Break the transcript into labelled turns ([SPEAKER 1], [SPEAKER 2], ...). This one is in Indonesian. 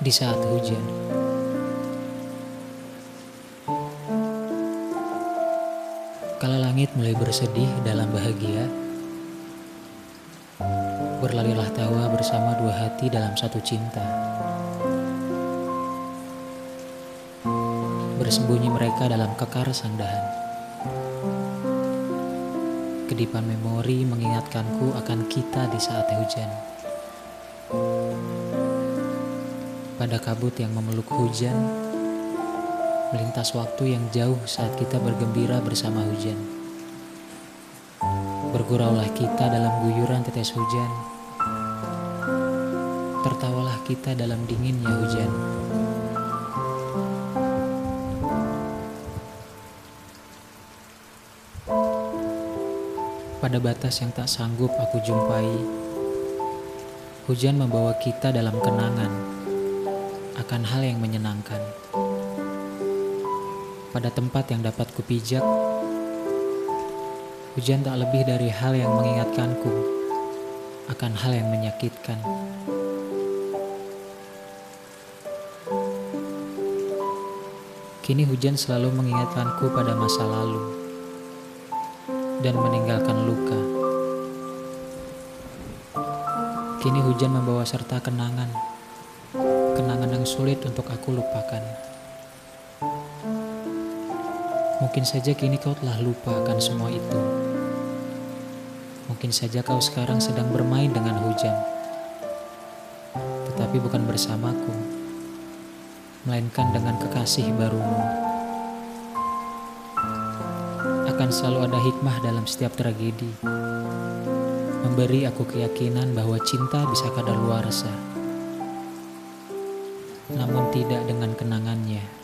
[SPEAKER 1] di saat hujan. Kala langit mulai bersedih dalam bahagia, berlarilah tawa bersama dua hati dalam satu cinta. Bersembunyi mereka dalam kekar sang dahan. Kedipan memori mengingatkanku akan kita di saat hujan. Pada kabut yang memeluk hujan, melintas waktu yang jauh saat kita bergembira bersama hujan. Berguraulah kita dalam guyuran tetes hujan, tertawalah kita dalam dinginnya hujan. Pada batas yang tak sanggup aku jumpai, hujan membawa kita dalam kenangan akan hal yang menyenangkan. Pada tempat yang dapat kupijak, hujan tak lebih dari hal yang mengingatkanku akan hal yang menyakitkan. Kini hujan selalu mengingatkanku pada masa lalu dan meninggalkan luka. Kini hujan membawa serta kenangan kenangan yang sulit untuk aku lupakan. Mungkin saja kini kau telah lupa akan semua itu. Mungkin saja kau sekarang sedang bermain dengan hujan, tetapi bukan bersamaku, melainkan dengan kekasih barumu. Akan selalu ada hikmah dalam setiap tragedi, memberi aku keyakinan bahwa cinta bisa kadaluarsa namun tidak dengan kenangannya.